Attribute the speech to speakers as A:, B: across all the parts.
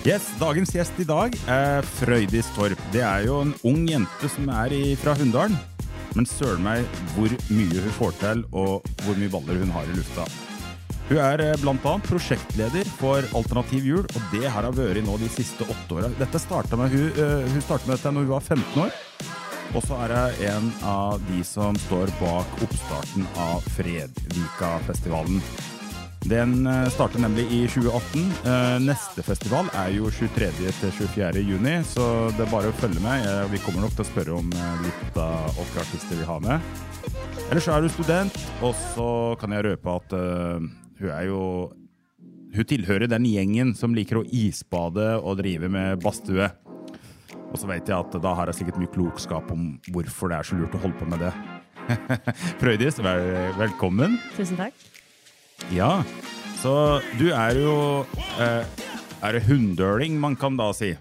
A: Yes, Dagens gjest i dag er Frøydis Torp. Det er jo en ung jente som er fra Hunndalen. Men søren meg hvor mye hun får til, og hvor mye baller hun har i lufta. Hun er bl.a. blant annet prosjektleder for Alternativ Jul, og det har hun vært nå de siste åtte åra. Dette startet med, hun, eh, hun startet med dette når hun var 15 år. Og så er hun en av de som står bak oppstarten av Fredvika-festivalen. Den eh, starter nemlig i 2018. Eh, Neste festival er jo 23. til 24. juni, så det er bare å følge med. Eh, Vi kommer nok til å spørre om litt av hvilke artister vi har med. Ellers er du student, og så kan jeg røpe at hun er jo Hun tilhører den gjengen som liker å isbade og drive med badstue. Og så vet jeg at da har jeg sikkert mye klokskap om hvorfor det er så lurt å holde på med det. Frøydis, vel, velkommen.
B: Tusen takk.
A: Ja, så du er jo eh, Er det hunndøling man kan da si?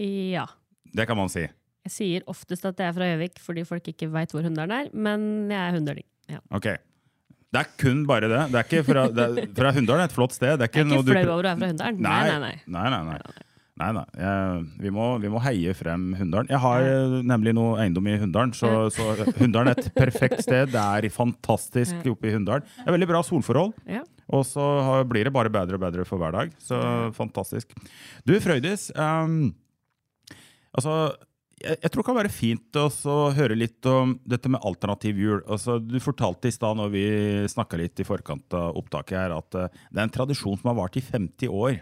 B: Ja.
A: Det kan man si.
B: Jeg sier oftest at jeg er fra Gjøvik fordi folk ikke veit hvor Hunndalen er, men jeg er hunndøling. Ja.
A: Ok. Det er kun bare det. Det er ikke fra, det er, fra Hunndalen er et flott sted. Det er ikke,
B: Jeg er ikke flau over å være fra Hunndalen.
A: Nei,
B: Nei, nei, nei.
A: nei, nei, nei. Nei. Jeg, vi, må, vi må heie frem Hunndalen. Jeg har eh, nemlig noe eiendom i Hunndalen, så, så Hunndalen er et perfekt sted. Det er fantastisk oppe i Hunndalen. Det er veldig bra solforhold. Og så blir det bare bedre og bedre for hver dag. Så fantastisk. Du, Frøydis. Um, altså, jeg, tror det kan være fint å høre litt om dette med alternativ jul. Altså, du fortalte i stad når vi snakka litt i forkant av opptaket her, at eh, det er en tradisjon som har vart i 50 år.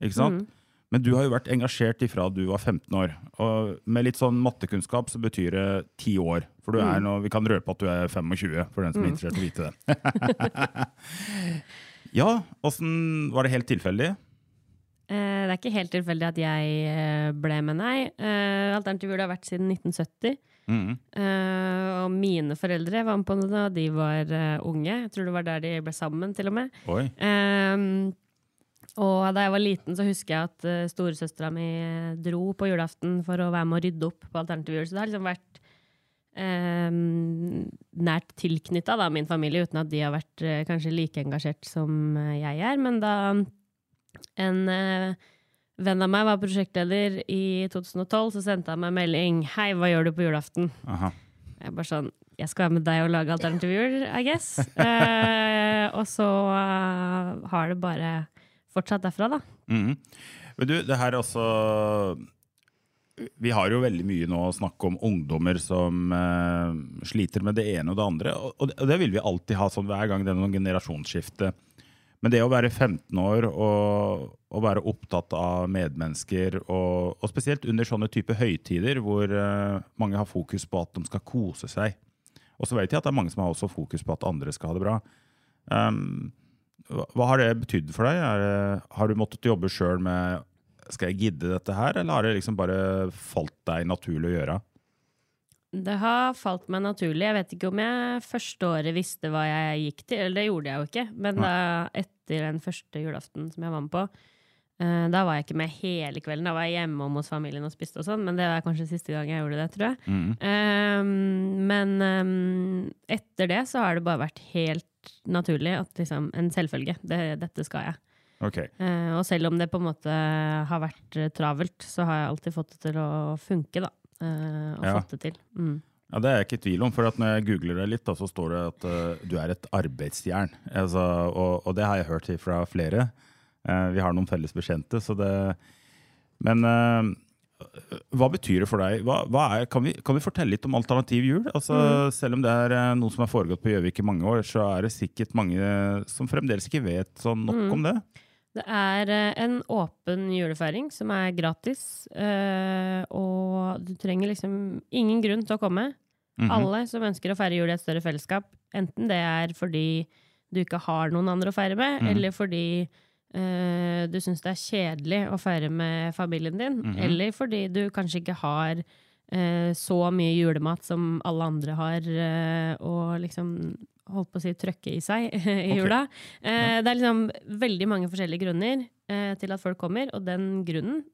A: Ikke sant? Men du har jo vært engasjert ifra du var 15 år. Og med litt sånn mattekunnskap så betyr det 10 år. For du er nå, vi kan røpe at du er 25, for den som er interessert i å vite det. ja, åssen Var det helt tilfeldig?
B: Eh, det er ikke helt tilfeldig at jeg eh, ble med, nei. Eh, Alternativ Jul har vært siden 1970.
A: Mm.
B: Uh, og mine foreldre var med på det da de var uh, unge. Jeg tror det var der de ble sammen, til og med.
A: Oi.
B: Ehm, og da jeg var liten, så husker jeg at uh, storesøstera mi dro på julaften for å være med å rydde opp på Alternativ Jul. Så det har liksom vært ehm, nært tilknytta min familie, uten at de har vært uh, kanskje like engasjert som jeg er. Men da en uh, venn av meg var prosjektleder i 2012, så sendte han meg melding 'Hei, hva gjør du på julaften?'
A: Aha.
B: Jeg bare sånn Jeg skal være med deg og lage alternativ jul, I guess. uh, og så har det bare fortsatt derfra, da.
A: Mhm. Men du, det her er også Vi har jo veldig mye nå å snakke om ungdommer som eh, sliter med det ene og det andre. Og, og det vil vi alltid ha sånn hver gang det er noen generasjonsskifte. Men det å være 15 år og, og være opptatt av medmennesker, og, og spesielt under sånne type høytider hvor eh, mange har fokus på at de skal kose seg. Og så vet jeg at det er mange som har også fokus på at andre skal ha det bra. Um, hva, har det betydd for deg? Det, har du måttet jobbe sjøl med skal jeg gidde dette her, eller har det liksom bare falt deg naturlig å gjøre?
B: Det har falt meg naturlig. Jeg vet ikke om jeg første året visste hva jeg gikk til. Eller det gjorde jeg jo ikke. Men da, etter den første julaften som jeg var med på, uh, da var jeg ikke med hele kvelden. Da var jeg hjemme om hos familien og spiste og sånn, men det var kanskje siste gang jeg gjorde det, tror jeg.
A: Mm.
B: Um, men um, etter det så har det bare vært helt naturlig at liksom, en selvfølge. Det, dette skal jeg.
A: Okay.
B: Uh, og selv om det på en måte har vært eh, travelt, så har jeg alltid fått det til å funke, da. Uh, og
A: Ja.
B: fått det til. Mm.
A: Ja, Det er jeg ikke i tvil om, for at når jeg googler det litt, da, så står det at uh, du er et arbeidsjern. Altså, og, og det har jeg hørt fra flere. Uh, vi har noen felles bekjente, så det Men hva betyr det for deg? Hva, hva er, kan, vi, kan vi fortelle litt om alternativ jul? Altså, Selv om det er eh, noe som har foregått på Gjøvik i mange år, så er det sikkert mange som fremdeles ikke vet sånn nok om det.
B: Det er eh, en åpen julefeiring som er gratis, eh, og du trenger liksom ingen grunn til å komme.
A: Mhm.
B: Alle som ønsker å feire jul i et større fellesskap, enten det er fordi du ikke har noen andre å feire med,
A: Mhm.
B: eller fordi eh, du syns det er kjedelig å feire med familien din, eller fordi du kanskje ikke har uh, så mye julemat som alle andre har, uh, og liksom holdt på å si trøkke i seg i jula. Eh, det er liksom veldig mange forskjellige grunner eh, til at folk kommer, og den grunnen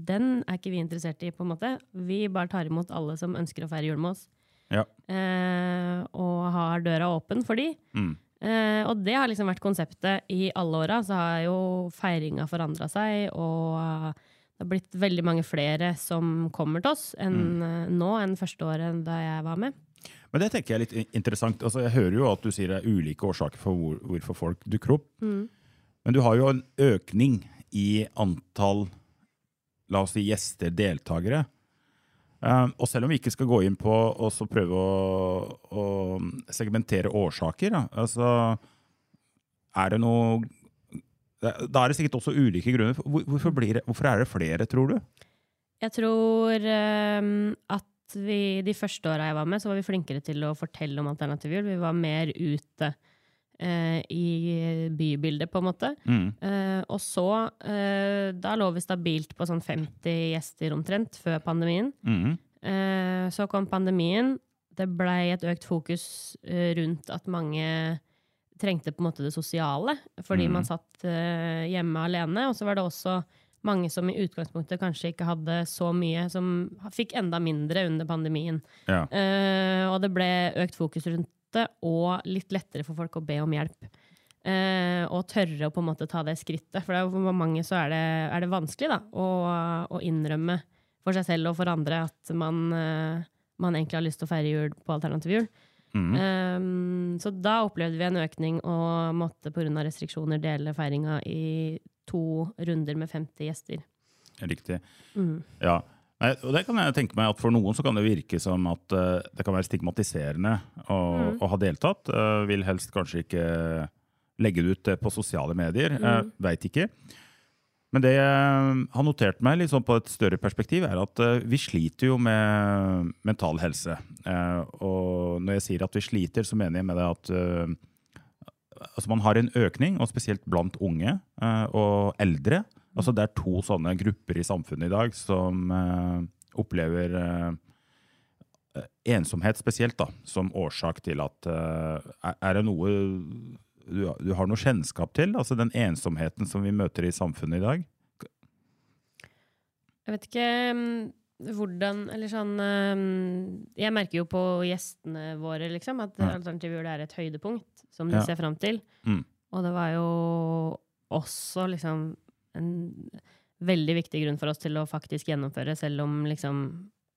B: den er ikke vi interessert i. på en måte. Vi bare tar imot alle som ønsker å feire jul med oss.
A: Ja.
B: Eh, og har døra åpen for de.
A: Mm.
B: Eh, og det har liksom vært konseptet i alle åra. Så har jo feiringa forandra seg, og det har blitt veldig mange flere som kommer til oss enn
A: Mm.
B: eh, nå enn første året da jeg var med.
A: Men det tenker jeg er litt interessant. Altså, jeg hører jo at du sier det er ulike årsaker for hvor, hvorfor folk dukker opp. Men du har jo en økning i antall la oss si, gjester, deltakere. Um, og selv om vi ikke skal gå inn på så prøve å, å segmentere årsaker, da, altså Er det noe Da er det sikkert også ulike grunner. Hvorfor, det, hvorfor er det flere, tror du?
B: Jeg tror um, at vi de første åra jeg var med, så var vi flinkere til å fortelle om alternativ jul. Vi var mer ute eh, i bybildet, på en måte.
A: Mm.
B: Eh, og så eh, Da lå vi stabilt på sånn 50 gjester omtrent før pandemien.
A: Mm.
B: Eh, så kom pandemien. Det blei et økt fokus eh, rundt at mange trengte på en måte det sosiale, fordi
A: mm.
B: man satt eh, hjemme alene. Og så var det også mange som i utgangspunktet kanskje ikke hadde så mye, som fikk enda mindre under pandemien.
A: Ja.
B: Eh, og det ble økt fokus rundt det, og litt lettere for folk å be om hjelp. Eh, og tørre å på en måte ta det skrittet. For det er for mange så er det, er det vanskelig da, å, å innrømme for seg selv og for andre at man, eh, man egentlig har lyst til å feire jul på alternativ jul.
A: Mm.
B: Um, så da opplevde vi en økning og måtte pga. restriksjoner dele feiringa i to runder med 50 gjester.
A: Riktig.
B: Mm.
A: Ja. Nei, og det kan jeg tenke meg at For noen så kan det virke som at uh, det kan være stigmatiserende å, å ha deltatt. Uh, vil helst kanskje ikke legge det ut eh, på sosiale medier. Mm. Veit ikke. Men det jeg har notert meg liksom på et større perspektiv, er at vi sliter jo med mental helse. Og når jeg sier at vi sliter, så mener jeg med det at altså man har en økning, og spesielt blant unge og eldre. Altså det er to sånne grupper i samfunnet i dag som eh, opplever eh, ensomhet spesielt da, som årsak til at eh, er- det noe du, du har noe kjennskap til? Altså den ensomheten som vi møter i samfunnet i dag?
B: Jeg vet ikke mm, hvordan Eller sånn mm, Jeg merker jo på gjestene våre liksom, at
A: Ja.
B: Alternativ jul er et høydepunkt som de
A: Ja.
B: ser fram til.
A: Mm.
B: Og det var jo også liksom en veldig viktig grunn for oss til å faktisk gjennomføre, selv om liksom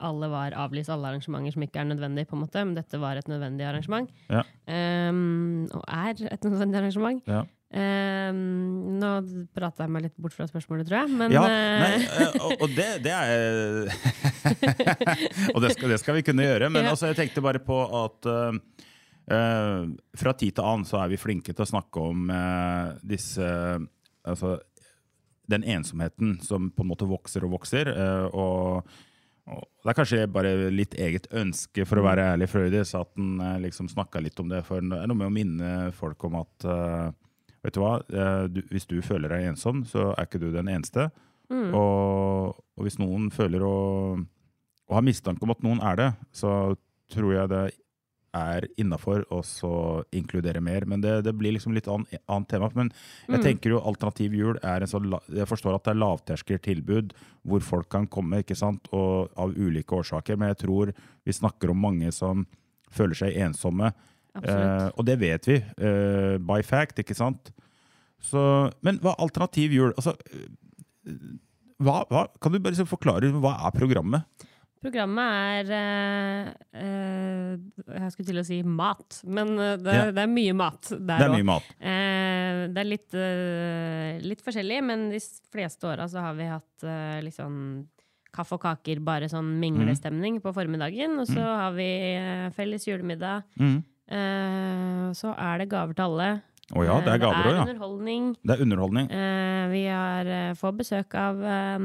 B: alle var avlyst, alle arrangementer som ikke er nødvendig, på en måte, men dette var et nødvendig arrangement.
A: Ja.
B: Um, og er et nødvendig arrangement.
A: Ja.
B: Um, nå prata jeg meg litt bort fra spørsmålet, tror jeg, men
A: Ja,
B: eh,
A: nei, eh, og, og det, det er Og det skal, det skal vi kunne gjøre. Men
B: Ja.
A: altså, jeg tenkte bare på at eh, fra tid til annen så er vi flinke til å snakke om uh, disse Altså den ensomheten som på en måte vokser og vokser. eh, og, det er kanskje bare litt eget ønske, for å være ærlig, Frøydis, at en eh, liksom snakka litt om det. For det er noe med å minne folk om at eh, Vet du hva, du, hvis du føler deg ensom, så er ikke du den eneste.
B: mm.
A: Og, og hvis noen føler å, å ha mistanke om at noen er det, så tror jeg det er innafor og så inkludere mer. Men det, det blir liksom litt annet, annet tema. Men jeg
B: Mm.
A: tenker jo alternativ jul er en sånn Jeg forstår at det er lavterskeltilbud hvor folk kan komme, ikke sant, og av ulike årsaker. Men jeg tror vi snakker om mange som føler seg ensomme. Eh, og det vet vi, eh, by fact, ikke sant? Så, men hva er alternativ jul? Altså, eh, hva, hva, kan du bare forklare hva er programmet?
B: Programmet er eh, eh, Jeg skulle til å si mat, men eh, det,
A: Ja.
B: det er mye mat der
A: Det er
B: òg.
A: mat.
B: Eh, det er litt, eh, litt forskjellig, men de fleste åra så har vi hatt eh, litt sånn kaffe og kaker, bare sånn minglestemning på formiddagen. Og så har vi felles julemiddag.
A: Mm.
B: Så er det gaver til alle.
A: Å ja, det er gaver
B: Eh,
A: òg, ja.
B: underholdning.
A: Det er underholdning.
B: Eh, vi har, eh, får besøk av, eh,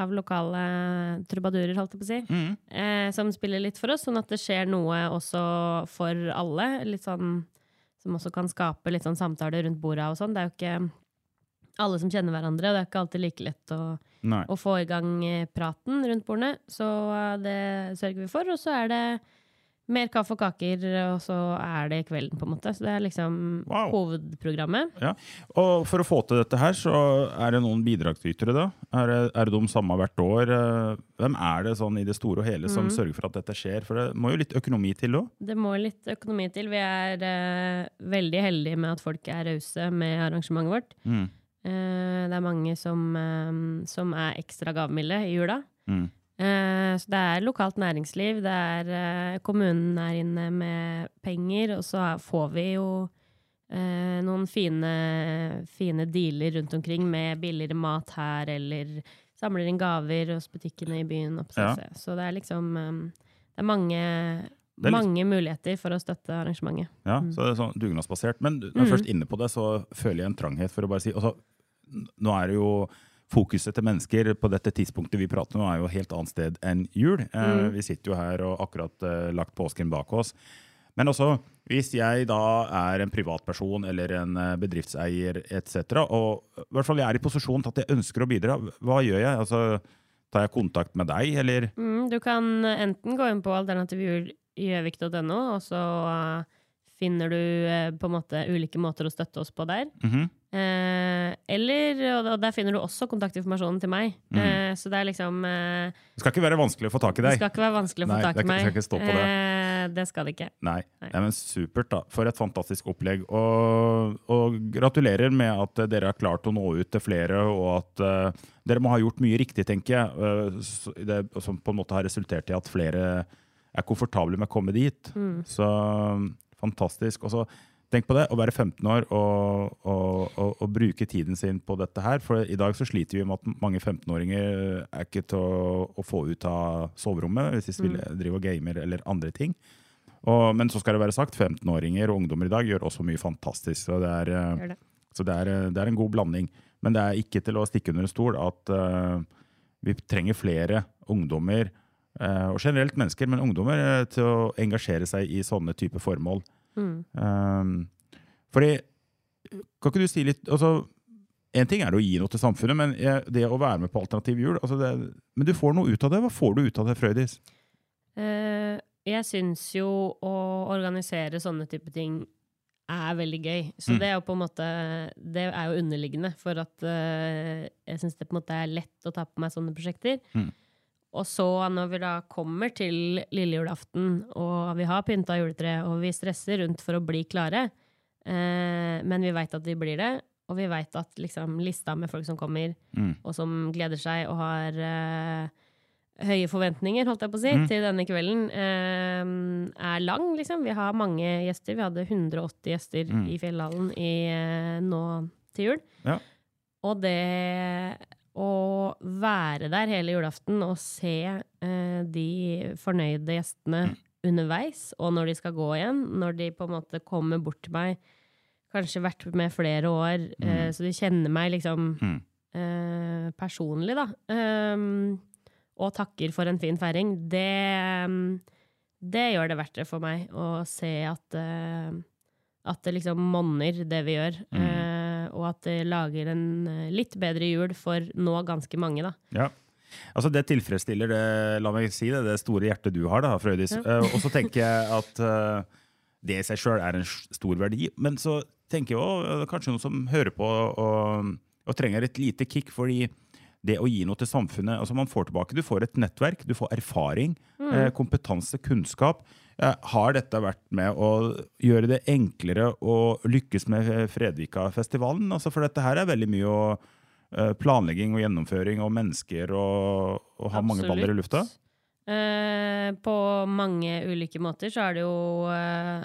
B: av lokale trubadurer, holdt jeg på å si,
A: Mm.
B: eh, som spiller litt for oss, sånn at det skjer noe også for alle. Litt sånn, som også kan skape litt sånn samtaler rundt bordet og sånn. Det er jo ikke alle som kjenner hverandre. Og det er ikke alltid like lett å, å få i gang eh, praten rundt bordene. Så eh, det sørger vi for. Og så er det mer kaffe og kaker, og så er det kvelden, på en måte. Så det er liksom
A: Wow.
B: hovedprogrammet.
A: Ja. Og for å få til dette her, så er det noen bidragsytere, da? Er det, er det de samme hvert år? Eh, Hvem er det sånn i det store og hele som
B: mm.
A: sørger for at dette skjer? For det må jo litt økonomi til òg?
B: Det må litt økonomi til. Vi er uh, veldig heldige med at folk er rause med arrangementet vårt.
A: Mm.
B: Uh, det er mange som, uh, som er ekstra gavmilde i jula.
A: Mm.
B: Eh, så det er lokalt næringsliv, det er eh, kommunen er inne med penger, og så får vi jo eh, noen fine, fine dealer rundt omkring med billigere mat her, eller samler inn gaver hos butikkene i byen.
A: Ja.
B: Så det er liksom Det er mange,
A: Det litt-
B: mange muligheter for å støtte arrangementet.
A: Ja, så det er sånn dugnadsbasert. Men når jeg
B: Mm.
A: først inne på det, så føler jeg en tranghet for å bare si altså, Nå er det jo Fokuset til mennesker på dette tidspunktet vi prater nå, er jo et helt annet sted enn jul. Eh,
B: Mm.
A: vi sitter jo her og akkurat eh, lagt påsken bak oss. Men også, hvis jeg da er en privatperson eller en eh, bedriftseier etc., og i hvert fall jeg er i posisjon til at jeg ønsker å bidra, hva gjør jeg? Altså, tar jeg kontakt med deg, eller?
B: Mm, du kan enten gå inn på alternativjulgjøvik.no, og så eh, finner du eh, på en måte ulike måter å støtte oss på der.
A: Mhm.
B: Eh, eller, og der finner du også kontaktinformasjonen til meg.
A: Mm.
B: Eh, så det er liksom eh,
A: Det skal ikke være vanskelig å få tak i deg.
B: Det skal ikke være vanskelig å få
A: Nei,
B: tak i meg.
A: skal ikke stå på det.
B: Eh, det skal det ikke.
A: Nei.
B: Nei.
A: Nei, men Supert, da. For et fantastisk opplegg. Og, og gratulerer med at dere har klart å nå ut til flere, og at uh, dere må ha gjort mye riktig, tenker jeg. Uh, det, som på en måte har resultert i at flere er komfortable med å komme dit.
B: Mm.
A: Så mm, fantastisk. Og så tenk på det, å være 15 år og, og, og, og bruke tiden sin på dette her. For i dag så sliter vi med at mange 15-åringer er ikke til å, å få ut av soverommet hvis de vil drive og gamer eller andre ting. Men så skal det være sagt, 15-åringer og ungdommer i dag gjør også mye fantastisk. Så det er, eh,
B: det.
A: så det er, eh, det er en god blanding. Men det er ikke til å stikke under en stol at uh, vi trenger flere ungdommer, og generelt mennesker, men ungdommer, eh, til å engasjere seg i sånne type formål.
B: Mm.
A: Um, fordi, kan ikke du si litt altså, En ting er å gi noe til samfunnet, men det å være med på Alternativ jul altså det, Men du får noe ut av det. Hva får du ut av det, Frøydis?
B: Eh, jeg syns jo å organisere sånne type ting er veldig gøy. Så
A: Mm.
B: det er jo på en måte Det er jo underliggende for at eh, jeg syns det på en måte er lett å ta på meg sånne prosjekter.
A: Mm.
B: Og så når vi da kommer til lille julaften, og vi har pynta juletre, og vi stresser rundt for å bli klare, eh, men vi veit at vi blir det, og vi veit at liksom, lista med folk som kommer,
A: Mm.
B: og som gleder seg og har eh, høye forventninger, holdt jeg på å si,
A: Mm.
B: til denne kvelden, eh, er lang, liksom. Vi har mange gjester. Vi hadde 180 gjester
A: Mm.
B: i Fjellhallen i, eh, nå til jul.
A: Ja.
B: Og det være der hele julaften og se eh, de fornøyde gjestene
A: Mm.
B: underveis, og når de skal gå igjen, når de på en måte kommer bort til meg, kanskje vært med flere år, eh, så de kjenner meg liksom
A: Mm.
B: eh, personlig, da. Um, og takker for en fin feiring. Det, um, det gjør det verdt det for meg å se at, eh, at det liksom monner, det vi gjør.
A: Mm.
B: Og at det lager en eh, litt bedre jul for nå ganske mange, da.
A: Ja. Altså Det tilfredsstiller det, la meg si det, det store hjertet du har, da, Frøydis.
B: Ja.
A: Uh, og så tenker jeg at uh, det i seg sjøl er en stor verdi. Men så tenker jeg òg kanskje noen som hører på og, og trenger et lite kick, fordi det å gi noe til samfunnet altså Man får tilbake, du får et nettverk, du får erfaring, eh, kompetanse, kunnskap. Eh, har dette vært med å gjøre det enklere å lykkes med Fredvika-festivalen? Altså, for dette her er veldig mye å eh, planlegging og gjennomføring og mennesker og, og ha mange baller i lufta?
B: Eh, på mange ulike måter så er det jo eh,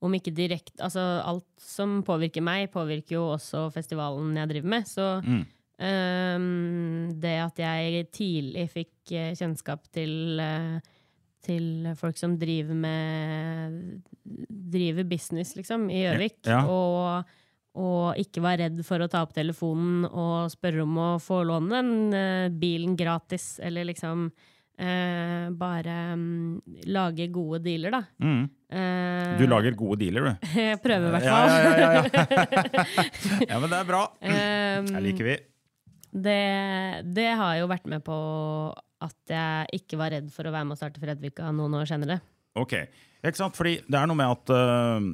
B: om ikke direkte Altså alt som påvirker meg, påvirker jo også festivalen jeg driver med. Så
A: Mm.
B: eh, det at jeg tidlig fikk eh, kjennskap til eh, til folk som driver med Driver business, liksom, i Gjøvik.
A: Ja.
B: Og, og ikke var redd for å ta opp telefonen og spørre om å få låne den eh, bilen gratis, eller liksom eh, bare um, lage gode dealer, da.
A: Mm.
B: Eh,
A: Du lager gode dealer, du.
B: Jeg prøver i hvert
A: Ja,
B: fall.
A: ja, ja, ja. ja, men det er bra.
B: Um,
A: Det liker vi.
B: det, det har jo vært med på at jeg ikke var redd for å være med og starte Fredvika noen år senere.
A: Ok, ikke sant? Fordi det er noe med at uh,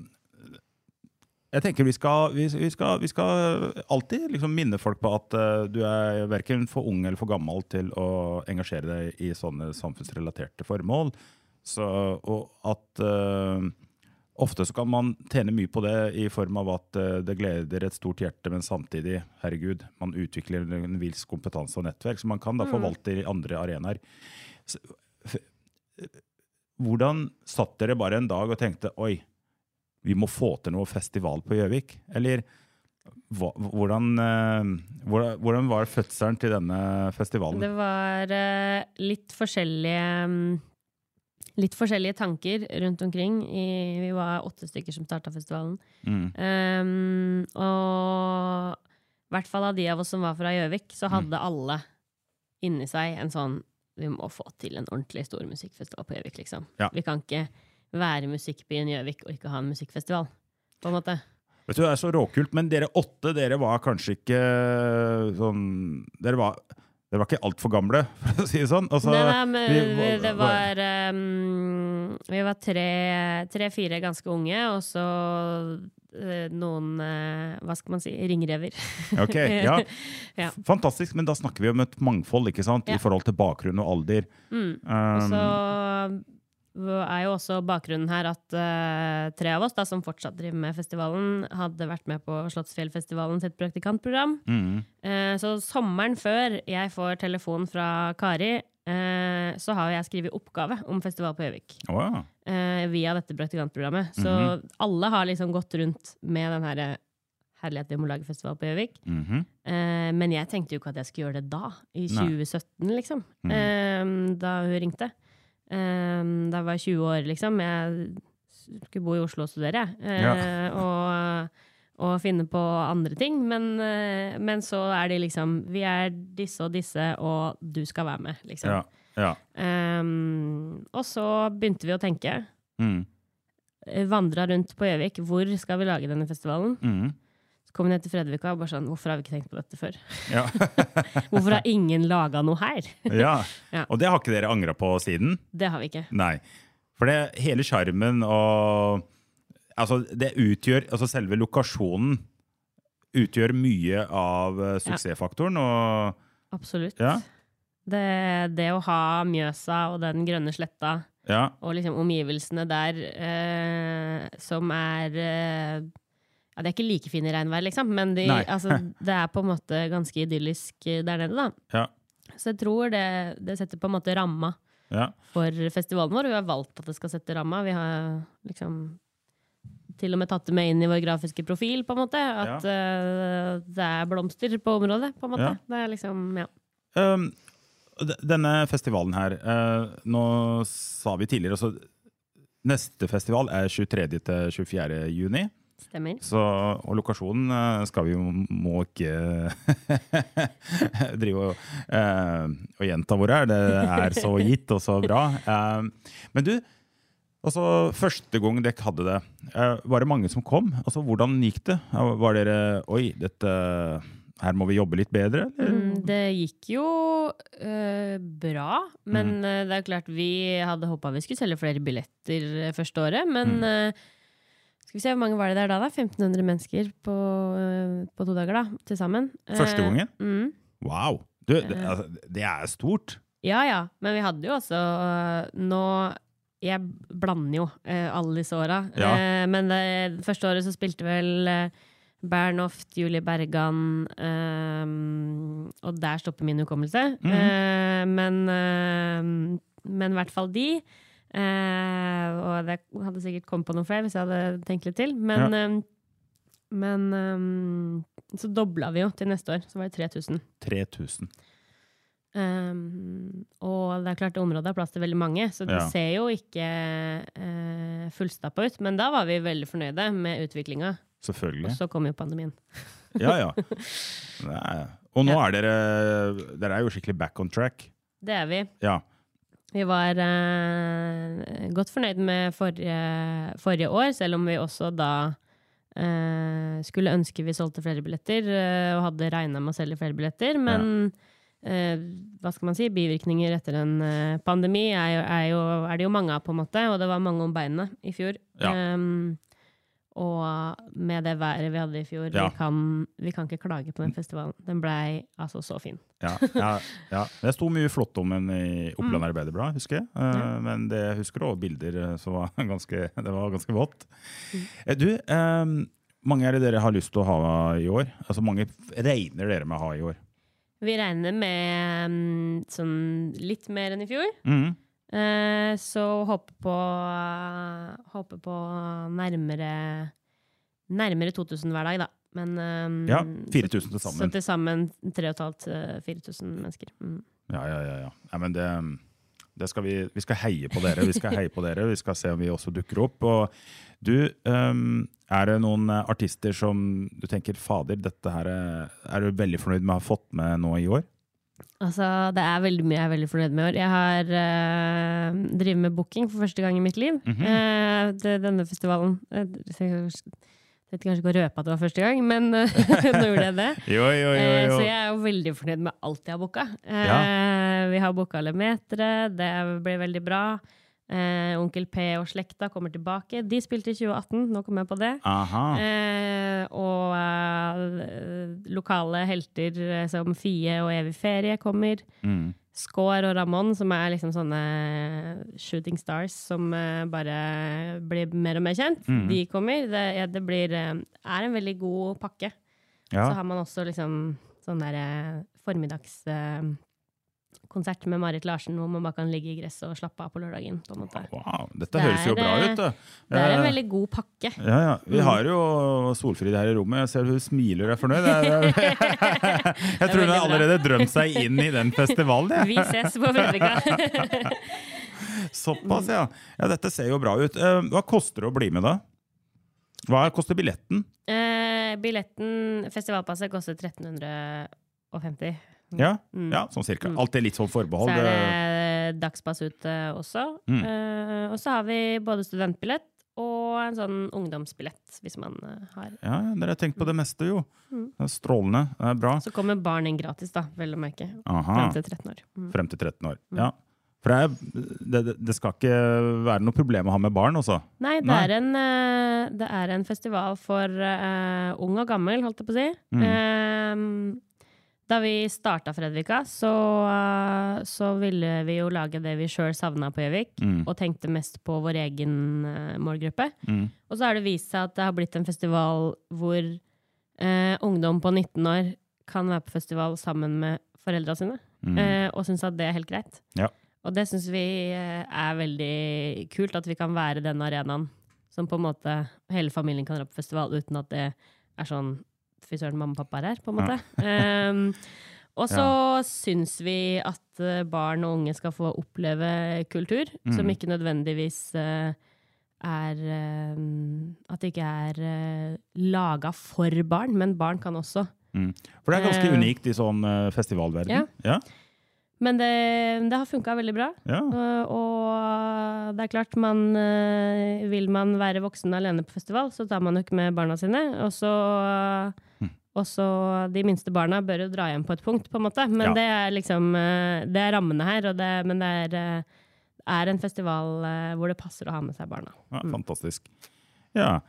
A: Jeg tenker vi skal, vi, vi skal, vi skal alltid liksom minne folk på at uh, du er verken for ung eller for gammel til å engasjere deg i sånne samfunnsrelaterte formål. Så, og at øh, ofte så kan man tjene mye på det i form av at øh, det gleder et stort hjerte, men samtidig, herregud, man utvikler en viss kompetanse og nettverk, som man kan da forvalte i andre arenaer. Hvordan satt dere bare en dag og tenkte oi, vi må få til noe festival på Gjøvik? Eller hvordan, eh, hvordan, var fødselen til denne festivalen?
B: Det var eh, litt forskjellige mm, Litt forskjellige tanker rundt omkring. I, vi var åtte stykker som starta festivalen.
A: Mm.
B: Um, og i hvert fall av de av oss som var fra Gjøvik, så
A: Mm.
B: hadde alle inni seg en sånn Vi må få til en ordentlig stor musikkfestival på Gjøvik, liksom.
A: Ja.
B: Vi kan ikke være musikkbyen Gjøvik og ikke ha en musikkfestival. På en måte.
A: Vet du, Det er så råkult, men dere åtte dere var kanskje ikke sånn Dere var, dere var ikke altfor gamle, for å si det sånn. Altså,
B: nei, nei, men
A: vi-
B: vi, det var um, Vi var tre- tre-fire ganske unge, og så eh, noen eh, Hva skal man si? Ringrever.
A: Ok, ja.
B: Ja.
A: Fantastisk, men da snakker vi om et mangfold ikke sant?
B: Ja.
A: i forhold til bakgrunn og alder.
B: Mm. Og
A: Um,
B: så er jo også bakgrunnen her at uh, tre av oss da, som fortsatt driver med festivalen, hadde vært med på Slottsfjellfestivalen sitt praktikantprogram.
A: mm,
B: Uh, så sommeren før jeg får telefon fra Kari, uh, så har jeg skrevet oppgave om festival på Gjøvik. Wow. via dette praktikantprogrammet. Så
A: Mhm.
B: alle har liksom gått rundt med den herre Herlighet, vi må lage festival på Gjøvik.
A: Mhm.
B: Eh, men jeg tenkte jo ikke at jeg skulle gjøre det da, i
A: Nei.
B: 2017, liksom.
A: Mhm.
B: Da hun ringte. Eh, da var 20 år, liksom. Jeg skulle bo i Oslo og studere. ja. og, og finne på andre ting. Men, eh, men så er de liksom Vi er disse og disse, og du skal være med, liksom.
A: ja. ja.
B: Um, og så begynte vi å tenke.
A: Mm,
B: Vandra rundt på Gjøvik. Hvor skal vi lage denne festivalen?
A: mm,
B: Så kom vi ned til Fredvika og bare sånn Hvorfor har vi ikke tenkt på dette før?
A: ja.
B: Hvorfor har ingen laga noe her?
A: ja.
B: Ja.
A: Og det har ikke dere angra på siden?
B: Det har vi ikke.
A: Nei. For det hele sjarmen og Altså, det utgjør Altså, selve lokasjonen utgjør mye av eh, suksessfaktoren, og
B: Absolutt.
A: Ja.
B: Det, det å ha Mjøsa og den grønne sletta
A: Ja.
B: og liksom omgivelsene der eh, som er eh, ja, Det er ikke like fine regnvær, liksom, men de, altså, det er på en måte ganske idyllisk eh, der nede, da.
A: Ja.
B: Så jeg tror det, det setter på en måte ramma
A: ja.
B: for festivalen vår. Vi har valgt at det skal sette ramma. Vi har liksom til og med tatt det med inn i vår grafiske profil, på en måte. At eh, det er blomster på området, på en måte.
A: Ja.
B: Det er liksom, ja.
A: Um, denne festivalen her uh, Nå sa vi tidligere altså, Neste festival er 23. til 24. juni.
B: Stemmer.
A: Så, og lokasjonen eh, skal vi jo må ikke drive og, eh, og gjenta hvor det er. Det er så gitt og så bra. Eh, men du, altså, første gang dere hadde det, eh, var det mange som kom? Altså, hvordan gikk det? Var dere Oi, dette her må vi jobbe litt bedre?
B: Mm, det gikk jo øh, bra, men
A: Mm.
B: det er klart vi hadde håpa vi skulle selge flere billetter første året. Men
A: Mm.
B: Skal vi se, hvor mange var det der da? da? 1500 mennesker på, eh, på to dager da, til sammen.
A: Første
B: Eh,
A: gangen?
B: Mm.
A: Wow! Du, det, altså, det er stort.
B: Ja ja, men vi hadde jo også Nå Jeg blander jo alle disse åra.
A: Ja.
B: Eh, men det første året så spilte vel uh, Bernhoft, Julie Bergan eh, Og der stopper min hukommelse.
A: Mm.
B: Uh, men, i men i hvert fall de. Eh, og det hadde sikkert kommet på noen flere hvis jeg hadde tenkt litt til. Men, eh, men um, så dobla vi jo til neste år. Så var det 3000.
A: 3000.
B: Um, og det er klart området har plass til veldig mange, så det
A: Ja.
B: ser jo ikke uh, fullstappa ut. Men da var vi veldig fornøyde med utviklinga. Og så kom jo pandemien.
A: Ja, ja. Nei. Og nå er dere Dere er jo skikkelig back on track.
B: Det er vi.
A: Ja.
B: Vi var eh, godt fornøyd med forrige, forrige år, selv om vi også da eh, skulle ønske vi solgte flere billetter, eh, og hadde regna med å selge flere billetter. Men eh, hva skal man si, bivirkninger etter en eh, pandemi er, jo, er, jo, er det jo mange av, på en måte. Og det var mange om beinet i fjor.
A: Ja.
B: Um, og med det været vi hadde i fjor,
A: Ja.
B: vi, kan, vi kan ikke klage på den festivalen. Den blei altså så fin.
A: Ja, ja, ja. Det sto mye flott om den i Oppland Arbeiderblad, husker jeg.
B: Uh.
A: Men det jeg husker også bilder eh, som var ganske, det var ganske vått. Mm. Du, um, mange er det dere har lyst til å ha i år? Altså Mange regner dere med å ha i år?
B: Vi regner med um, sånn litt mer enn i fjor.
A: Mhm.
B: Eh, så håper på, håper på nærmere Nærmere 2000 hver dag, da. Men eh,
A: Ja, 4000 til
B: Så til sammen 3500-4000 mennesker. Mm.
A: Ja, ja, ja. ja. Nei, men det, det skal vi, vi skal heie på dere. Vi skal heie på dere. Vi skal se om vi også dukker opp. Og du, um, er det noen eh, artister som du tenker fader, dette her er, er du veldig fornøyd med å ha fått med nå i år?
B: Altså, det er veldig mye jeg er veldig fornøyd med i år. Jeg har øh, drevet med booking for første gang i mitt liv.
A: Mhm.
B: Eh, det, denne festivalen eh, Jeg vet kanskje ikke å røpe at det var første gang, men eh, nå gjorde jeg det.
A: Jo, jo, jo.
B: Eh,
A: jo.
B: Så jeg er jo veldig fornøyd med alt jeg har booka. Uh,
A: Ja.
B: Vi har booka Lemetere, det ble veldig bra. Eh, Onkel P og slekta kommer tilbake. De spilte i 2018, nå kom jeg på det. Eh, og eh, lokale helter eh, som Fie og Evig ferie kommer.
A: Mm.
B: Skår og Ramón, som er liksom sånne shooting stars som eh, bare blir mer og mer kjent,
A: mm.
B: de kommer. Det, ja, det blir, eh, er en veldig god pakke.
A: Ja.
B: Så har man også liksom sånn der eh, formiddagskonsert med Marit Larsen, hvor man bare kan ligge i gresset og slappe av på lørdagen. på.
A: Wow, dette
B: Det
A: høres jo bra ut. da.
B: Det er en veldig god pakke.
A: Ja, ja. Vi
B: Mm.
A: har jo Solfrid her i rommet. Jeg ser hun smiler og er fornøyd. Jeg, tror hun har allerede drømt seg inn i den festivalen. jeg.
B: Vi ses på Fredrika!
A: Såpass, ja. ja. Dette ser jo bra ut. Eh, Hva koster det å bli med, da? Hva koster billetten?
B: eh, billetten, festivalpasset, koster 1350.
A: Ja,
B: Mm.
A: ja sånn cirka.
B: Alt
A: er litt sånn forbehold.
B: Så er
A: det-
B: det dagspass ute også.
A: Mm.
B: Uh, og så har vi både studentbillett og en sånn ungdomsbillett, hvis man eh, har.
A: Ja, dere har tenkt på det meste, jo.
B: Mm.
A: Det er strålende. Det er bra.
B: Så kommer barn inn gratis, da, vel å merke.
A: Aha.
B: Frem til 13 år. Mm.
A: Frem til 13 år. Ja. For det, er, det, det- skal ikke være noe problem å ha med barn, også.
B: Nei, det,
A: Nei.
B: Er en, eh, det er en festival for uh, ung og gammel, holdt jeg på å si.
A: Mm.
B: Eh, da vi starta Fredrika, så, eh, så ville vi jo lage det vi sjøl savna på Gjøvik,
A: Mm.
B: og tenkte mest på vår egen eh, målgruppe.
A: Mm.
B: Og så har det vist seg at det har blitt en festival hvor eh, ungdom på 19 år kan være på festival sammen med foreldra sine,
A: Mm.
B: eh, og syns at det er helt greit.
A: Ja.
B: Og det syns vi eh, er veldig kult, at vi kan være den arenaen som på en måte hele familien kan dra på festival uten at det er sånn Fy søren, mamma og pappa er her, på en måte. Um, og så syns vi at eh, barn og unge skal få oppleve kultur, som
A: Mm.
B: ikke nødvendigvis uh, er eh, At det ikke er uh, laga for barn, men barn kan også.
A: Mm. For det er ganske
B: uh,
A: unikt i sånn festivalverden.
B: Ja.
A: Ja.
B: Men det, det har funka veldig bra.
A: ja.
B: Uh, og det er klart, man, uh, vil man være voksen alene på festival, så tar man jo ikke med barna sine. Og så
A: Hm.
B: og så De minste barna bør jo dra hjem på et punkt, på en måte. Men
A: Ja.
B: det er liksom uh, Det er rammene her. Og det, men det er, uh, er en festival uh, hvor det passer å ha med seg barna.
A: Ja, fantastisk. Ja,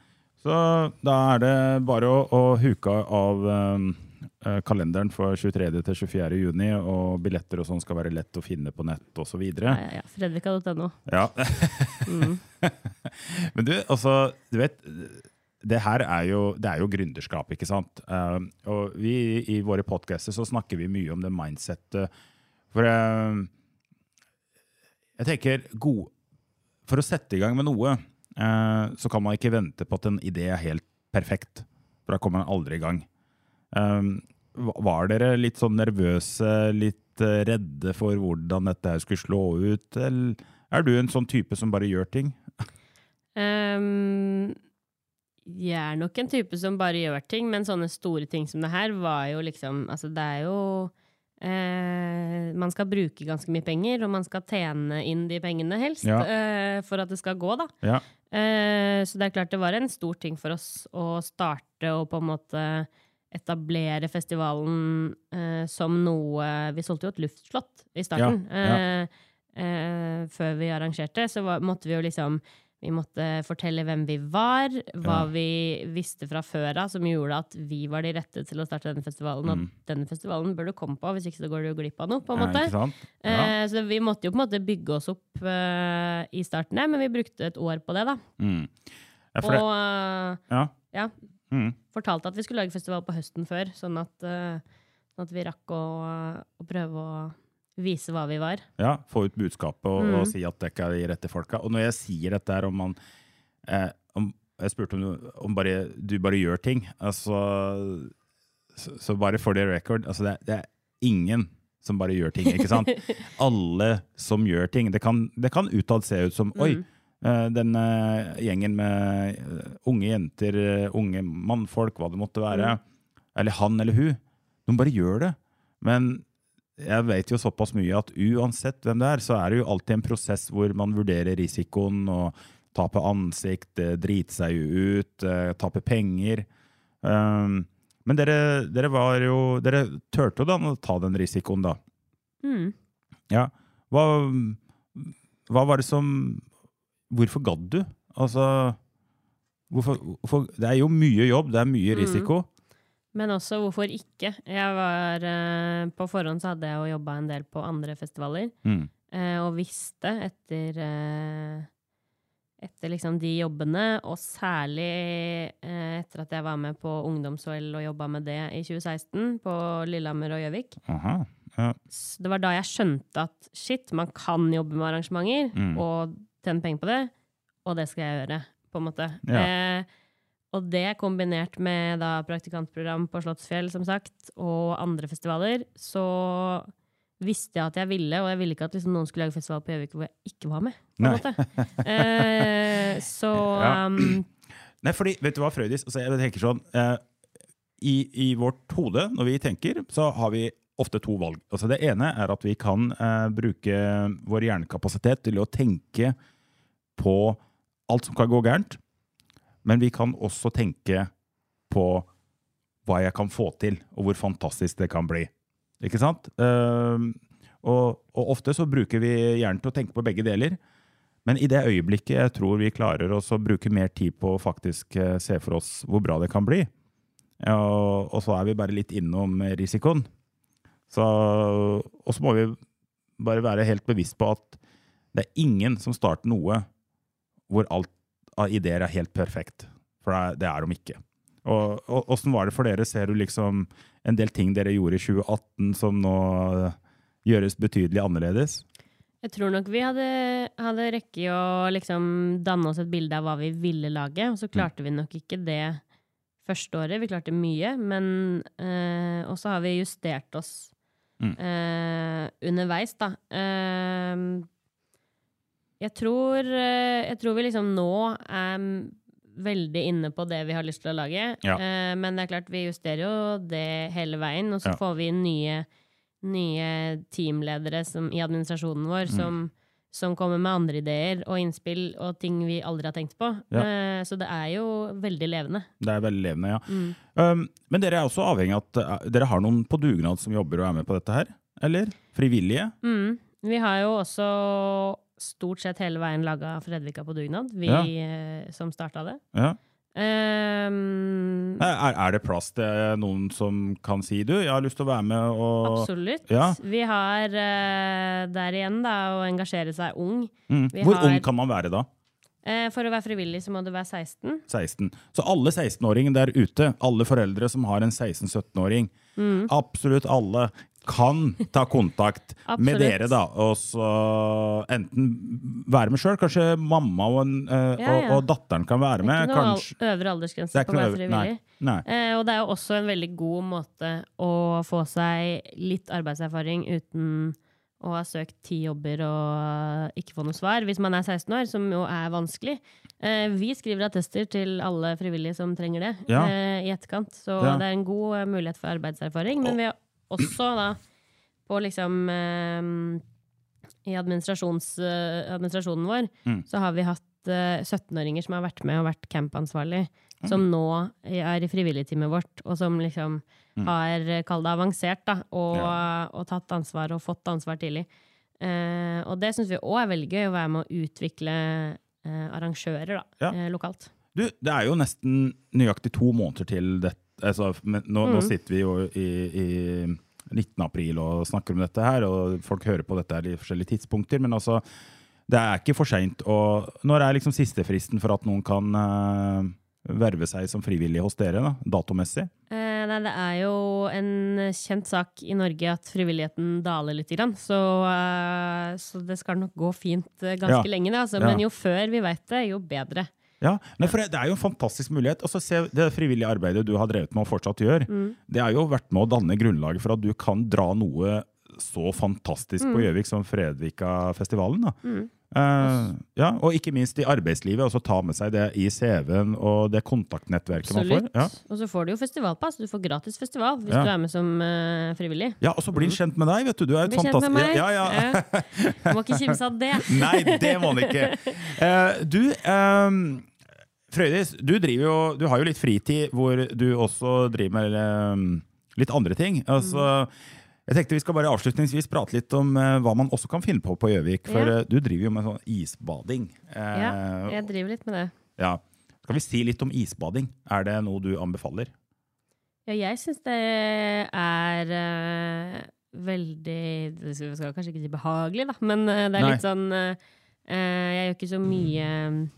A: så da er det bare å, å huke av um, eh, kalenderen for 23. til 24. juni, og billetter og sånn skal være lett å finne på nett osv.
B: Ja, ja, ja. Fredrika.no.
A: Ja.
B: Mm.
A: Men du, altså, du vet det her er jo, det er jo gründerskap, ikke sant? Uh, og vi i våre podcaster så snakker vi mye om det mindsettet. For uh, jeg tenker god, For å sette i gang med noe, uh, så kan man ikke vente på at en idé er helt perfekt. For da kommer man aldri i gang. Um, var dere litt sånn nervøse, litt eh, redde for hvordan dette her skulle slå ut? Eller er du en sånn type som bare gjør ting?
B: Um, jeg er nok en type som bare gjør ting, men sånne store ting som det her var jo liksom Altså, det er jo eh, man skal bruke ganske mye penger, og man skal tjene inn de pengene helst,
A: Ja.
B: eh, for at det skal gå, da.
A: Ja.
B: Eh, så det er klart det var en stor ting for oss å starte og på en måte etablere festivalen eh, som noe Vi solgte jo et luftslott i starten.
A: Ja, ja.
B: Eh, eh, før vi arrangerte, så var, måtte vi jo liksom vi måtte fortelle hvem vi var, hva
A: Ja.
B: vi visste fra før av, som gjorde at vi var de rette til å starte denne festivalen. Og denne festivalen bør du komme på, hvis ikke så går du glipp av noe. på en måte.
A: Ja. Ja.
B: Eh, så vi måtte jo på en måte bygge oss opp eh, i starten, der, men vi brukte et år på det. da.
A: Mm. Ja, for det,
B: Og eh,
A: ja. Mm.
B: fortalte at vi skulle lage festival på høsten før, sånn at, eh, sånn at vi rakk å, å prøve å vise hva vi var.
A: Ja, få ut budskapet og,
B: Mm.
A: og si at dere er de rette folka. Og når jeg sier dette her om man eh, om, Jeg spurte om, du- om bare, du bare gjør ting. Altså Så, så bare for the record, altså det, det er ingen som bare gjør ting, ikke sant? Alle som gjør ting. Det kan, det kan utad se ut som Oi,
B: Mm.
A: Eh, den eh, gjengen med eh, unge jenter, unge mannfolk, hva det måtte være, eller han eller hun, de bare gjør det. Men jeg vet jo såpass mye at uansett hvem det er, så er det jo alltid en prosess hvor man vurderer risikoen og taper ansikt, drite seg ut, taper penger. Um, men dere, dere var jo Dere turte jo da å ta den risikoen, da.
B: Mm.
A: Ja. Hva, hva var det som Hvorfor gadd du? Altså hvorfor, hvorfor, Det er jo mye jobb, det er mye
B: Mm.
A: risiko.
B: Men også hvorfor ikke? Jeg var, eh, på forhånd så hadde jeg jo jobba en del på andre festivaler,
A: Mm.
B: eh, og visste etter eh, etter liksom de jobbene, og særlig etter at jeg var med på ungdoms-OL og jobba med det i 2016, på Lillehammer og Gjøvik.
A: Aha. Ja.
B: Det var da jeg skjønte at shit, man kan jobbe med arrangementer
A: Mm.
B: og tjene penger på det, og det skal jeg gjøre, på en måte.
A: Ja.
B: Eh, og det kombinert med da praktikantprogram på Slottsfjell, som sagt, og andre festivaler, så visste jeg at jeg ville, og jeg ville ikke at liksom noen skulle lage festival på Gjøvik hvor jeg ikke var med. på en måte. Eh, så
A: Ja.
B: um,
A: Nei, fordi, vet du hva, Frøydis? Altså, jeg tenker sånn eh, i, I vårt hode, når vi tenker, så har vi ofte to valg. Altså, det ene er at vi kan eh, bruke vår hjernekapasitet til å tenke på alt som kan gå gærent. Men vi kan også tenke på hva jeg kan få til, og hvor fantastisk det kan bli. Ikke sant? Ehm, og, og ofte så bruker vi hjernen til å tenke på begge deler. Men i det øyeblikket jeg tror vi klarer oss å bruke mer tid på å faktisk eh, se for oss hvor bra det kan bli, og, så er vi bare litt innom risikoen, så, og så må vi bare være helt bevisst på at det er ingen som starter noe hvor alt av ideer er helt perfekt. For det er, de ikke. Og, og Åssen var det for dere? Ser du liksom en del ting dere gjorde i 2018 som nå eh, gjøres betydelig annerledes?
B: Jeg tror nok vi hadde, hadde rekket å liksom danne oss et bilde av hva vi ville lage, og så klarte vi nok ikke det første året. Vi klarte mye, men eh, Og så har vi justert oss
A: Mm.
B: eh, underveis, da. Eh, jeg tror eh, Jeg tror vi liksom nå er veldig inne på det vi har lyst til å lage.
A: Ja.
B: Eh, men det er klart, vi justerer jo det hele veien, og så
A: Ja.
B: får vi nye nye teamledere som, i administrasjonen vår
A: Mm.
B: som, som kommer med andre ideer og innspill og ting vi aldri har tenkt på.
A: Ja.
B: Eh, så det er jo veldig levende.
A: Det er veldig levende, ja.
B: Mm.
A: Um, men dere er også avhengig av at dere har noen på dugnad som jobber og er med på dette her? Eller? Frivillige?
B: Mm. Vi har jo også stort sett hele veien laga Fredvika på dugnad, vi
A: Ja.
B: eh, som starta det.
A: Ja.
B: Um,
A: Er, er det plass til noen som kan si du, jeg har lyst til å være med og
B: absolutt.
A: Ja.
B: Vi har eh, der igjen da, å engasjere seg ung.
A: mm. Hvor
B: har-
A: ung kan man være da?
B: Eh, for å være frivillig så må du være 16.
A: 16. Så alle 16-åringer der ute, alle foreldre som har en 16-17-åring,
B: Mm.
A: absolutt alle, kan ta kontakt med dere, da. Og så enten være med sjøl, kanskje mamma og, en, uh,
B: Ja, ja.
A: Og, og datteren kan være med.
B: Det er ikke noe
A: Kanskje.
B: øvre aldersgrense
A: er
B: på å være frivillig. Eh, og det er jo også en veldig god måte å få seg litt arbeidserfaring uten å ha søkt ti jobber og ikke få noe svar, hvis man er 16 år, som jo er vanskelig. Eh, vi skriver attester til alle frivillige som trenger det,
A: Ja.
B: i etterkant. Så det er en god mulighet for arbeidserfaring. Men vi har også da på liksom eh, I eh, administrasjonen vår
A: Mm.
B: så har vi hatt eh, 17-åringer som har vært med og vært campansvarlig, som nå er i frivilligteamet vårt, og som liksom har, eh, kall det avansert, da, og, og tatt ansvar og fått ansvar tidlig. Eh, og det syns vi òg er veldig gøy, å være med å utvikle eh, arrangører da,
A: Ja.
B: lokalt.
A: Du, det er jo nesten nøyaktig to måneder til dette. Altså, men nå, nå sitter vi jo i, i 19. april og snakker om dette her, og folk hører på dette her i forskjellige tidspunkter. Men altså, det er ikke for seint. Når er liksom siste fristen for at noen kan uh, verve seg som frivillig hos dere, da, datomessig?
B: Eh, nei, det er jo en kjent sak i Norge at frivilligheten daler litt. Grann, så, uh, så det skal nok gå fint eh, ganske
A: Ja.
B: lenge. Det, altså.
A: Ja.
B: Men jo før vi veit det, jo bedre.
A: Ja, for det er jo en fantastisk mulighet. Altså, se, det frivillige arbeidet du har drevet med og fortsatt gjør, det har jo vært med å danne grunnlaget for at du kan dra noe så fantastisk på Gjøvik som Fredvika-festivalen. da. Eh, ja, og ikke minst i arbeidslivet, også ta med seg det i CV-en og det kontaktnettverket man får. Ja.
B: Og så får du jo festivalpass. Du får gratis festival hvis
A: Ja.
B: du er med som uh, frivillig.
A: ja, og så blir han kjent med deg, vet du. Du er
B: med
A: fantastisk. Ja, ja.
B: Må ikke kimse av det.
A: Nei, det må han ikke. Eh, du, ehm, Frøydis, du, jo, du har jo litt fritid hvor du også driver med ehm, litt andre ting. Altså, jeg tenkte Vi skal bare avslutningsvis prate litt om eh, hva man også kan finne på på Gjøvik. For
B: Ja.
A: eh, du driver jo med sånn isbading. Eh,
B: Ja, jeg driver litt med det.
A: ja. Skal vi si litt om isbading? Er det noe du anbefaler?
B: Ja, jeg syns det er eh, veldig det skal- Vi skal kanskje ikke si behagelig, da, men eh, det er
A: Nei.
B: litt sånn eh, eh, Jeg gjør ikke så mye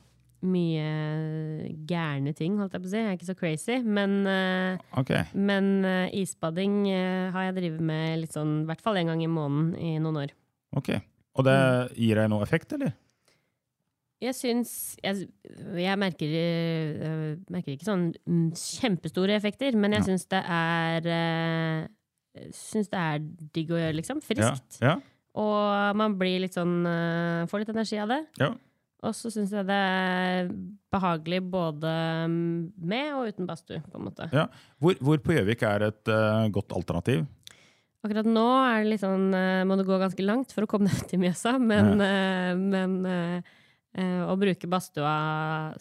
B: mye gærne ting, holdt jeg på å si. Jeg er ikke så crazy. Men, eh,
A: Ok.
B: men eh, isbading eh, har jeg drevet med litt sånn, i hvert fall en gang i måneden i noen år.
A: ok. Og det gir deg noe effekt, eller?
B: Jeg syns Jeg, jeg merker, eh, merker ikke sånn kjempestore effekter, men jeg syns det er Syns det er digg å gjøre, liksom. Friskt.
A: Ja. ja.
B: Og man blir litt sånn Får litt energi av det.
A: ja.
B: Og så syns jeg det er behagelig både med og uten badstue, på en måte.
A: ja. Hvor, hvor på Gjøvik er et uh, godt alternativ?
B: Akkurat nå er det litt sånn uh, må du gå ganske langt for å komme deg til Mjøsa, men, eh, men eh, eh, å bruke badstua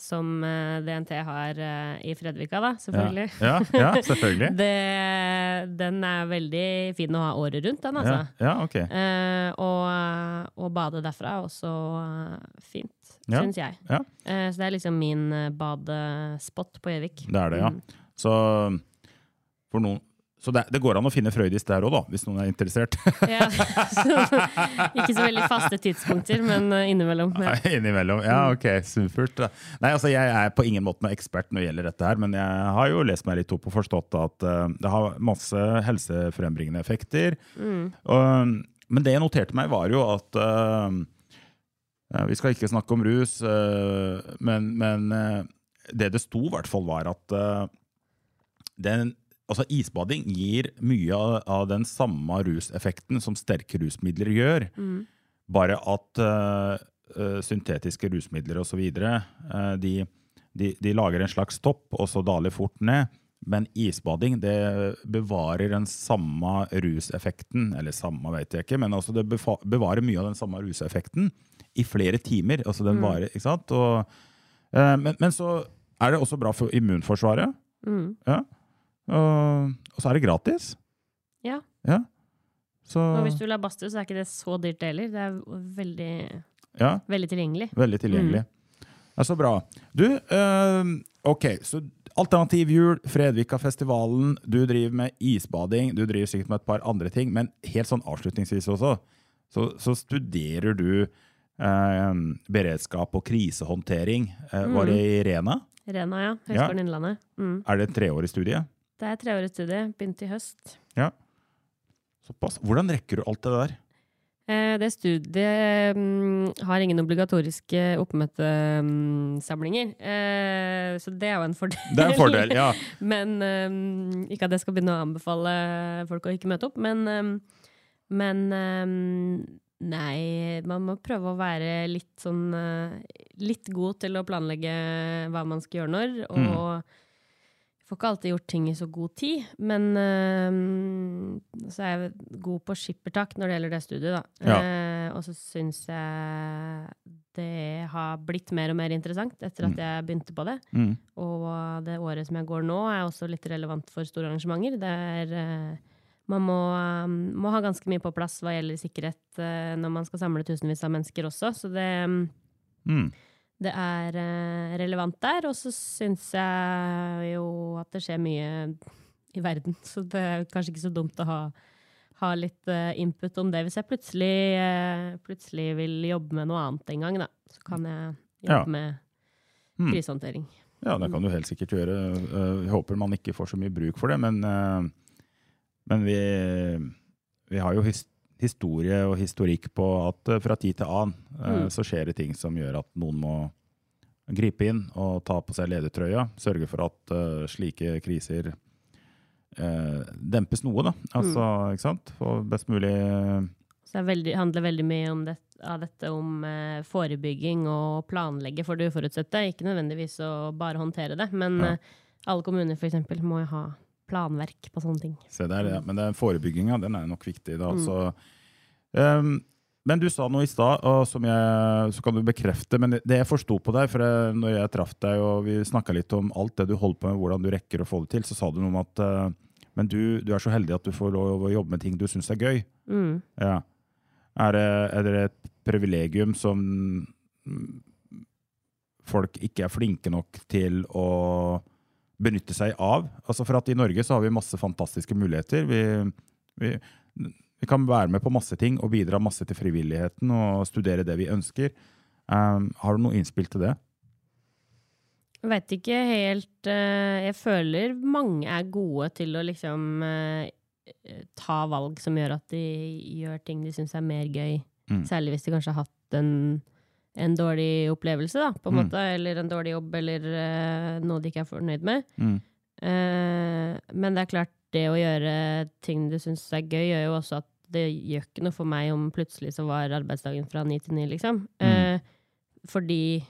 B: som DNT har i Fredvika, da, selvfølgelig.
A: Ja, ja, ja selvfølgelig.
B: Det, den er veldig fin å ha året rundt, den, altså.
A: Ja, ja, ok.
B: Eh, og, å bade derfra er også fint,
A: Ja,
B: syns jeg.
A: ja.
B: Eh, så det er liksom min eh, badespot på Gjøvik.
A: Det er det, ja.
B: Mm.
A: Så, noen, så det, det går an å finne Frøydis der òg, da, hvis noen er interessert.
B: Ja, så, ikke så veldig faste tidspunkter, men eh, innimellom. Ja.
A: Innimellom. Ja,
B: Mm.
A: ok, supert. Nei, altså Jeg er på ingen måte noen ekspert når det gjelder dette, her, men jeg har jo lest meg litt opp og forstått at det har masse helsefrembringende effekter.
B: Mm.
A: Og, men det jeg noterte meg, var jo at eh, Vi skal ikke snakke om rus, eh, men, men eh, det det sto, i hvert fall, var at eh, den, altså isbading gir mye av, den samme ruseffekten som sterke rusmidler gjør. Bare at eh, eh, syntetiske rusmidler osv. Uh, de, de, de lager en slags topp, og så daler fort ned. Men isbading det bevarer den samme ruseffekten, eller samme vet jeg ikke, men altså det bevarer mye av den samme ruseffekten i flere timer. altså den varer, ikke sant? Og, eh, men, men så er det også bra for immunforsvaret.
B: Mm.
A: Ja. Og, og så er det gratis.
B: Ja.
A: Ja. Så,
B: Og hvis du vil ha badstue, så er ikke det så dyrt heller. Det er veldig,
A: ja.
B: veldig tilgjengelig.
A: Veldig tilgjengelig. Det er så bra. Du, eh, ok, så Alternativ jul, Fredvika-festivalen, du driver med isbading, du driver sikkert med et par andre ting, men helt sånn avslutningsvis også, så, så studerer du eh, beredskap og krisehåndtering. Eh, Var det i Rena?
B: Rena, ja. Høgskolen Innlandet. Mm.
A: Er det et treårig studie?
B: Det er treårig studie. Begynte i høst.
A: Ja. Såpass. Hvordan rekker du alt det der?
B: Eh, det studiet mm, har ingen obligatoriske oppmøtesamlinger, eh, så det er jo en fordel.
A: Det er en fordel, ja.
B: men eh, Ikke at jeg skal begynne å anbefale folk å ikke møte opp, men, eh, men eh, Nei, man må prøve å være litt sånn eh, Litt god til å planlegge hva man skal gjøre når, og får ikke alltid gjort ting i så god tid, men eh, så er jeg god på skippertak når det gjelder det studiet, da.
A: Ja.
B: Uh, og så syns jeg det har blitt mer og mer interessant etter at jeg begynte på det.
A: Mm.
B: Og det året som jeg går nå, er også litt relevant for store arrangementer. Der er eh, Man må, um, må ha ganske mye på plass hva gjelder sikkerhet uh, når man skal samle tusenvis av mennesker også, så det um,
A: Mm.
B: Det er eh, relevant der. Og så syns jeg jo at det skjer mye i verden, så det er kanskje ikke så dumt å ha, ha litt eh, input om det. Hvis jeg plutselig, eh, plutselig vil jobbe med noe annet en gang, da, så kan jeg jobbe
A: Ja.
B: med
A: Mm.
B: krisehåndtering.
A: Ja, det kan du helt sikkert gjøre. Jeg håper man ikke får så mye bruk for det, men, men vi, vi har jo his, historie og historikk på at eh, fra tid til annen eh,
B: Mm.
A: så skjer det ting som gjør at noen må gripe inn og ta på seg ledertrøya. Sørge for at eh, slike kriser dempes noe, da. Altså, ikke sant? Få best mulig
B: Så det veldig, handler veldig mye om det, av dette om forebygging og planlegge for det uforutsette. Ikke nødvendigvis å bare håndtere det, men
A: Ja.
B: alle kommuner for eksempel må jo ha planverk på sånne ting.
A: Se der, ja. Men den forebygginga, den er nok viktig. da.
B: Mm.
A: Så, um, men du sa noe i stad, som jeg, så kan du bekrefte. Men det jeg forsto på deg, for jeg, når jeg traff deg og vi snakka litt om alt det du holder på med, hvordan du rekker å få det til, så sa du noe om at uh, men du, du er så heldig at du får lov å jobbe med ting du syns er gøy.
B: Mm.
A: Ja. Er, det, er det et privilegium som folk ikke er flinke nok til å benytte seg av? Altså For at i Norge så har vi masse fantastiske muligheter. Vi, vi, vi kan være med på masse ting og bidra masse til frivilligheten og studere det vi ønsker. Um, har du noe innspill til det?
B: Jeg veit ikke helt eh, Jeg føler mange er gode til å liksom eh, ta valg som gjør at de gjør ting de syns er mer gøy.
A: Mm.
B: Særlig hvis de kanskje har hatt en, en dårlig opplevelse, da, på en
A: Mm.
B: måte. Eller en dårlig jobb, eller uh, noe de ikke er fornøyd med.
A: Mm.
B: Uh, men det er klart, det å gjøre ting du syns er gøy, gjør jo også at det gjør ikke noe for meg om plutselig så var arbeidsdagen fra ni til ni, liksom.
A: Mm.
B: Eh, fordi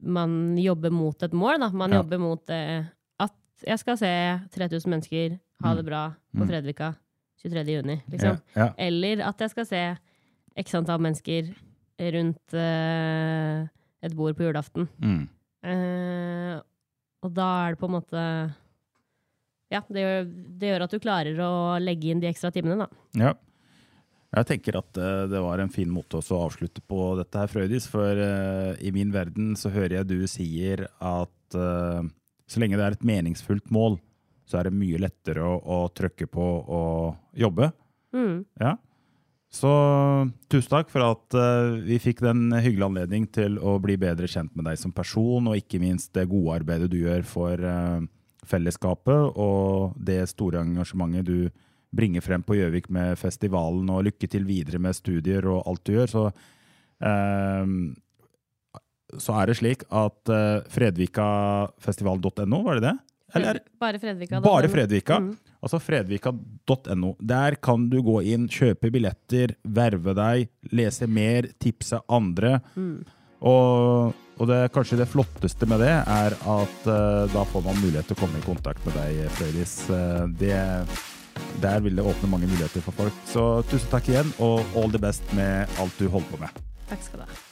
B: man jobber mot et mål, da. Man
A: Ja.
B: jobber mot at jeg skal se 3000 mennesker ha det bra på
A: Mm.
B: Fredvika 23. juni, liksom.
A: Ja, ja.
B: Eller at jeg skal se x antall mennesker rundt eh, et bord på julaften.
A: Mm.
B: Eh, og da er det på en måte Ja, det gjør, det gjør at du klarer å legge inn de ekstra timene, da.
A: Ja. Jeg tenker at uh, det var en fin måte å avslutte på dette her, Frøydis. For uh, i min verden så hører jeg du sier at uh, så lenge det er et meningsfullt mål, så er det mye lettere å, å trykke på og jobbe.
B: Mm.
A: Ja. Så tusen takk for at uh, vi fikk den hyggelige anledning til å bli bedre kjent med deg som person, og ikke minst det gode arbeidet du gjør for uh, fellesskapet og det store engasjementet du bringer frem på Gjøvik med festivalen, og lykke til videre med studier og alt du gjør. Så, uh, så er det slik at fredvikafestival.no, var det det? Eller?
B: Bare Fredvika. da.
A: Bare Fredvika.
B: Mm.
A: Altså fredvika.no. Der kan du gå inn, kjøpe billetter, verve deg, lese mer, tipse andre.
B: Mm.
A: Og, og det, kanskje det flotteste med det er at uh, da får man mulighet til å komme i kontakt med deg, Frøydis. Uh, det, der vil det åpne mange muligheter for folk. Så tusen takk igjen, og all the best med alt du holder på med.
B: Takk skal du ha.